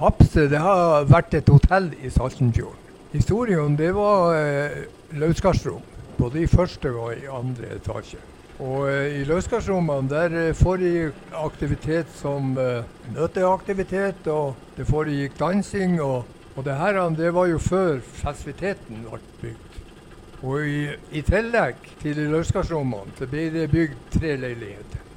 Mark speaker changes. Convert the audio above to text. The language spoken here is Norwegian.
Speaker 1: Kapse det har vært et hotell i Saltenfjorden. Historien det var eh, løsgardsrom, både i første og i andre etasje. Og eh, I løsgardsrommene der eh, foregikk aktivitet som eh, møteaktivitet, og det foregikk dansing. Og, og det her det var jo før festiviteten ble bygd. Og i, i tillegg til løsgardsrommene så ble det bygd tre leiligheter.